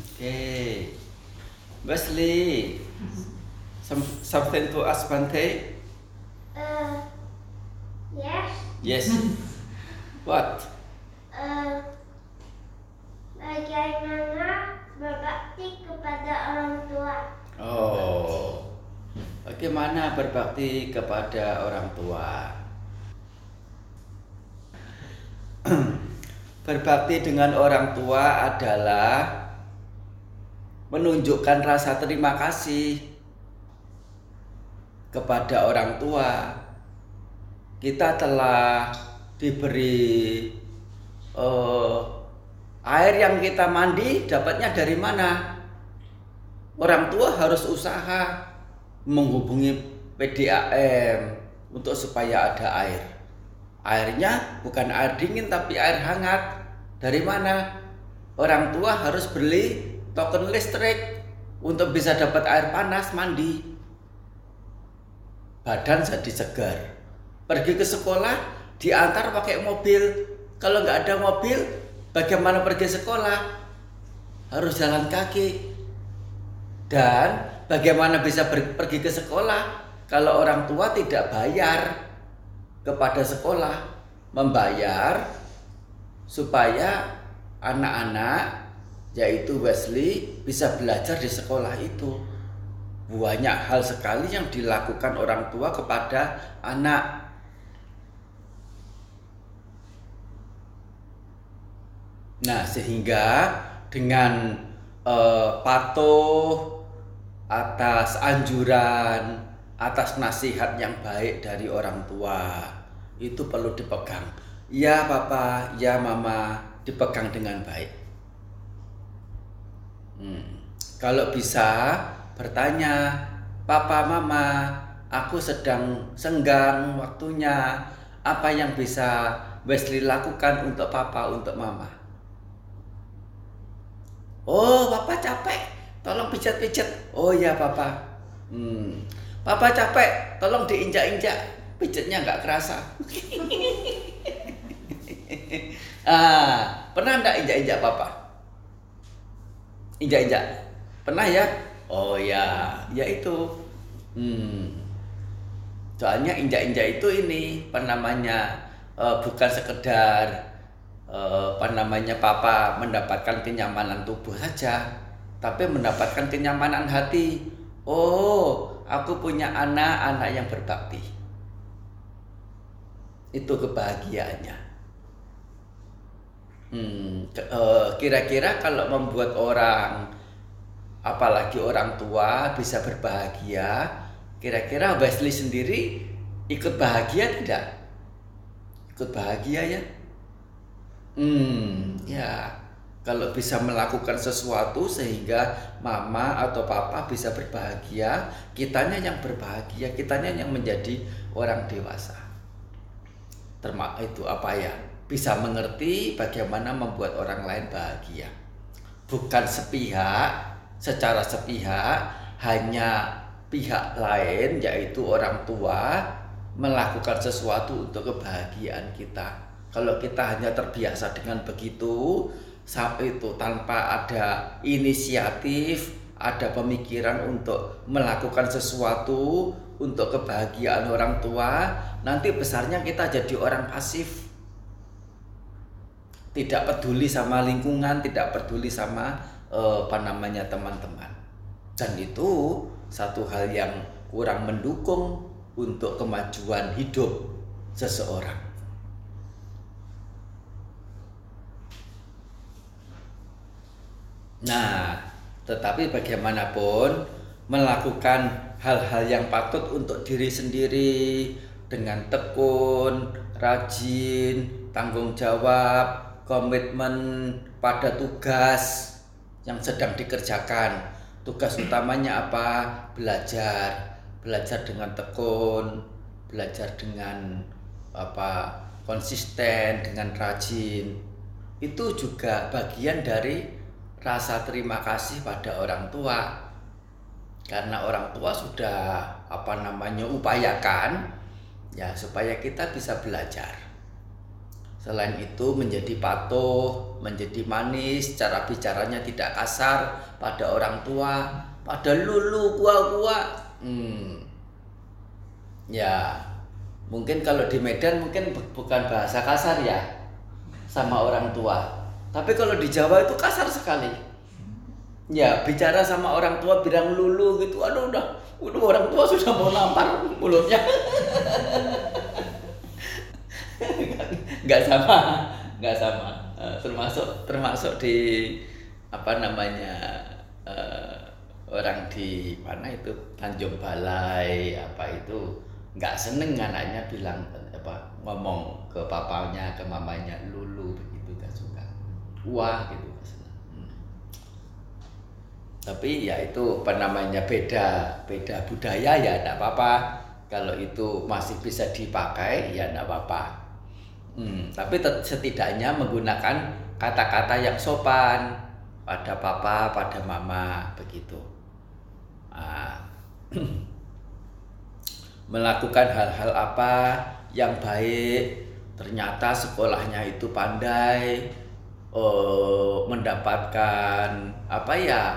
Okay. Wesley, some, something to ask Bante? Uh, yes. Yes. What? Uh, bagaimana berbakti kepada orang tua? Oh, bagaimana berbakti kepada orang tua? berbakti dengan orang tua adalah menunjukkan rasa terima kasih kepada orang tua. Kita telah diberi uh, air yang kita mandi dapatnya dari mana? Orang tua harus usaha menghubungi PDAM untuk supaya ada air. Airnya bukan air dingin tapi air hangat. Dari mana? Orang tua harus beli token listrik untuk bisa dapat air panas mandi. Badan jadi segar. Pergi ke sekolah diantar pakai mobil. Kalau nggak ada mobil, bagaimana pergi sekolah? Harus jalan kaki. Dan bagaimana bisa pergi ke sekolah kalau orang tua tidak bayar? kepada sekolah membayar supaya anak-anak yaitu Wesley bisa belajar di sekolah itu. Banyak hal sekali yang dilakukan orang tua kepada anak. Nah, sehingga dengan uh, patuh atas anjuran atas nasihat yang baik dari orang tua itu perlu dipegang. Ya papa, ya mama, dipegang dengan baik. Hmm. Kalau bisa bertanya, papa, mama, aku sedang senggang waktunya. Apa yang bisa Wesley lakukan untuk papa, untuk mama? Oh, papa capek. Tolong pijat-pijat. Oh ya, papa. Hmm. Papa capek, tolong diinjak-injak. Pijetnya nggak kerasa. ah, pernah nggak injak-injak papa? Injak-injak? Pernah ya? Oh ya, ya itu. Hmm. Soalnya injak-injak itu ini, apa namanya, uh, bukan sekedar uh, apa namanya papa mendapatkan kenyamanan tubuh saja, tapi mendapatkan kenyamanan hati. Oh, aku punya anak-anak yang berbakti. Itu kebahagiaannya. Hmm, eh, kira-kira kalau membuat orang, apalagi orang tua bisa berbahagia, kira-kira Wesley sendiri ikut bahagia tidak? Ikut bahagia ya? Hmm, ya kalau bisa melakukan sesuatu sehingga mama atau papa bisa berbahagia, kitanya yang berbahagia, kitanya yang menjadi orang dewasa. Termak itu apa ya? Bisa mengerti bagaimana membuat orang lain bahagia. Bukan sepihak, secara sepihak hanya pihak lain yaitu orang tua melakukan sesuatu untuk kebahagiaan kita. Kalau kita hanya terbiasa dengan begitu, sampai itu tanpa ada inisiatif, ada pemikiran untuk melakukan sesuatu untuk kebahagiaan orang tua, nanti besarnya kita jadi orang pasif. Tidak peduli sama lingkungan, tidak peduli sama eh, apa namanya teman-teman. Dan itu satu hal yang kurang mendukung untuk kemajuan hidup seseorang. Nah, tetapi bagaimanapun melakukan hal-hal yang patut untuk diri sendiri dengan tekun, rajin, tanggung jawab, komitmen pada tugas yang sedang dikerjakan. Tugas utamanya apa? Belajar, belajar dengan tekun, belajar dengan apa? konsisten, dengan rajin. Itu juga bagian dari rasa terima kasih pada orang tua karena orang tua sudah apa namanya upayakan ya supaya kita bisa belajar Selain itu menjadi patuh, menjadi manis, cara bicaranya tidak kasar pada orang tua, pada lulu gua-gua. Hmm. Ya, mungkin kalau di Medan mungkin bukan bahasa kasar ya sama orang tua. Tapi kalau di Jawa itu kasar sekali. Ya, bicara sama orang tua bilang lulu gitu, aduh udah, udah orang tua sudah mau nampar mulutnya. nggak sama. Nggak sama. Uh, termasuk termasuk di apa namanya uh, orang di mana itu? Tanjung Balai apa itu? Nggak seneng anaknya bilang apa ngomong ke papanya ke mamanya lulu begitu gak suka. Wah gitu hmm. tapi ya itu apa namanya beda beda budaya ya tidak apa-apa. Kalau itu masih bisa dipakai ya tidak apa-apa Hmm, tapi setidaknya menggunakan kata-kata yang sopan pada papa, pada mama, begitu. Nah, melakukan hal-hal apa yang baik, ternyata sekolahnya itu pandai, oh, mendapatkan apa ya,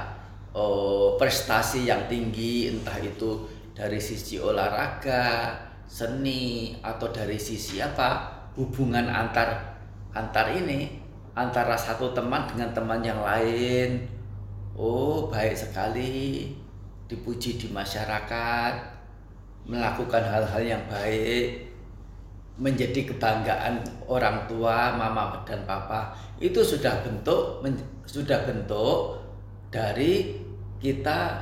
oh, prestasi yang tinggi, entah itu dari sisi olahraga, seni, atau dari sisi apa hubungan antar antar ini antara satu teman dengan teman yang lain. Oh baik sekali. Dipuji di masyarakat melakukan hal-hal yang baik menjadi kebanggaan orang tua mama dan papa. Itu sudah bentuk sudah bentuk dari kita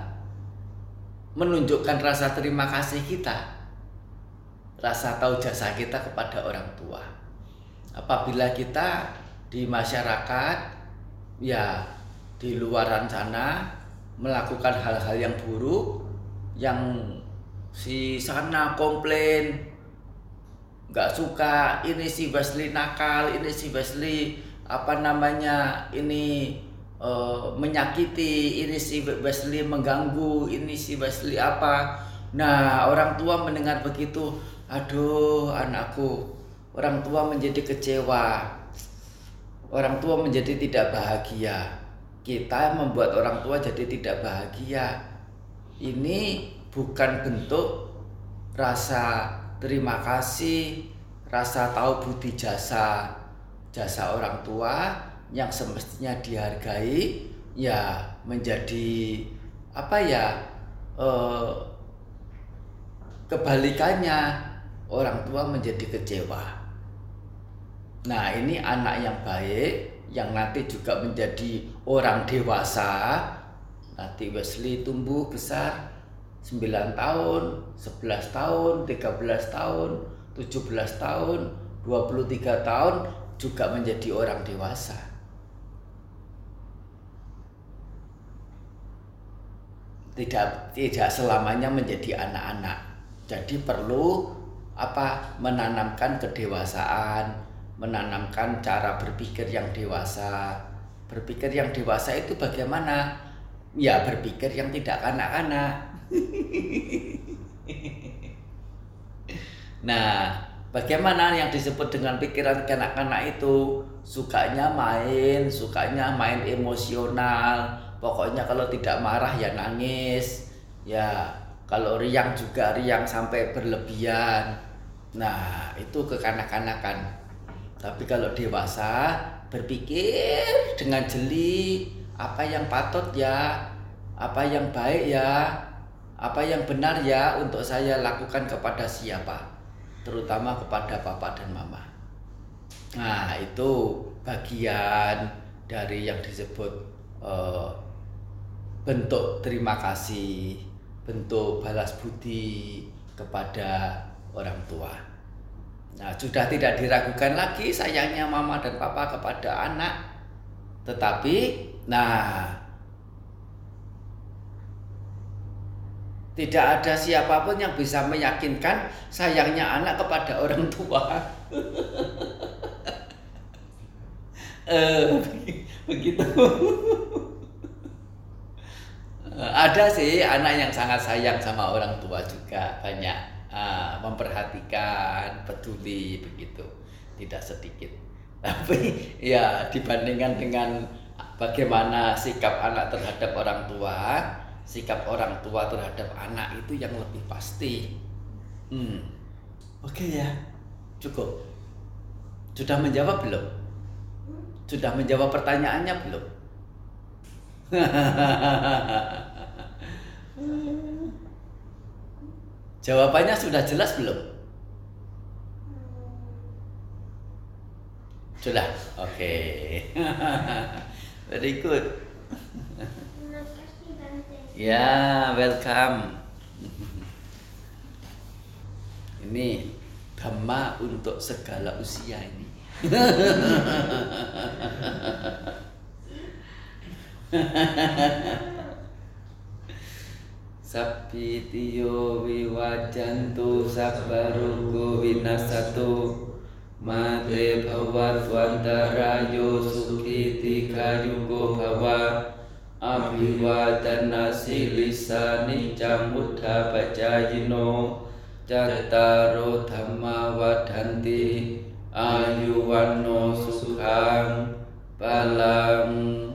menunjukkan rasa terima kasih kita rasa tahu jasa kita kepada orang tua. Apabila kita di masyarakat ya di luaran sana melakukan hal-hal yang buruk yang si sana komplain nggak suka ini si Wesley nakal ini si Wesley apa namanya ini uh, menyakiti ini si Wesley mengganggu ini si Wesley apa nah orang tua mendengar begitu aduh anakku orang tua menjadi kecewa. Orang tua menjadi tidak bahagia. Kita membuat orang tua jadi tidak bahagia. Ini bukan bentuk rasa terima kasih rasa tahu budi jasa jasa orang tua yang semestinya dihargai ya menjadi apa ya eh, kebalikannya orang tua menjadi kecewa. Nah, ini anak yang baik yang nanti juga menjadi orang dewasa. Nanti Wesley tumbuh besar 9 tahun, 11 tahun, 13 tahun, 17 tahun, 23 tahun juga menjadi orang dewasa. Tidak tidak selamanya menjadi anak-anak. Jadi perlu apa menanamkan kedewasaan, menanamkan cara berpikir yang dewasa. Berpikir yang dewasa itu bagaimana? Ya berpikir yang tidak kanak-kanak. nah, bagaimana yang disebut dengan pikiran kanak-kanak itu? Sukanya main, sukanya main emosional. Pokoknya kalau tidak marah ya nangis. Ya, kalau riang juga riang sampai berlebihan Nah, itu kekanak-kanakan. Tapi kalau dewasa berpikir dengan jeli apa yang patut ya, apa yang baik ya, apa yang benar ya untuk saya lakukan kepada siapa, terutama kepada papa dan mama. Nah, itu bagian dari yang disebut uh, bentuk terima kasih, bentuk balas budi kepada orang tua. Nah, sudah tidak diragukan lagi sayangnya mama dan papa kepada anak. Tetapi, nah, tidak ada siapa pun yang bisa meyakinkan sayangnya anak kepada orang tua. eh, begitu. ada sih anak yang sangat sayang sama orang tua juga banyak Ah, memperhatikan, peduli begitu, tidak sedikit. Tapi ya dibandingkan dengan bagaimana sikap anak terhadap orang tua, sikap orang tua terhadap anak itu yang lebih pasti. Hmm. Oke ya, cukup. Sudah menjawab belum? Sudah menjawab pertanyaannya belum? Hahaha. Jawabannya sudah jelas belum? Sudah. Oke. Okay. Very good. Ya, welcome. Ini Dhamma untuk segala usia ini. สัพพิติโยวิวัจจันตุสัพพะโรโควินาศตุมาเตภวัตวันตารายโยสุขิติคายุโกภวะอภิวาตนาสิลิสานิจามุทธาปจายโนจัตตารโธรรมวัฏันติอายุวันโนสุขังปลัง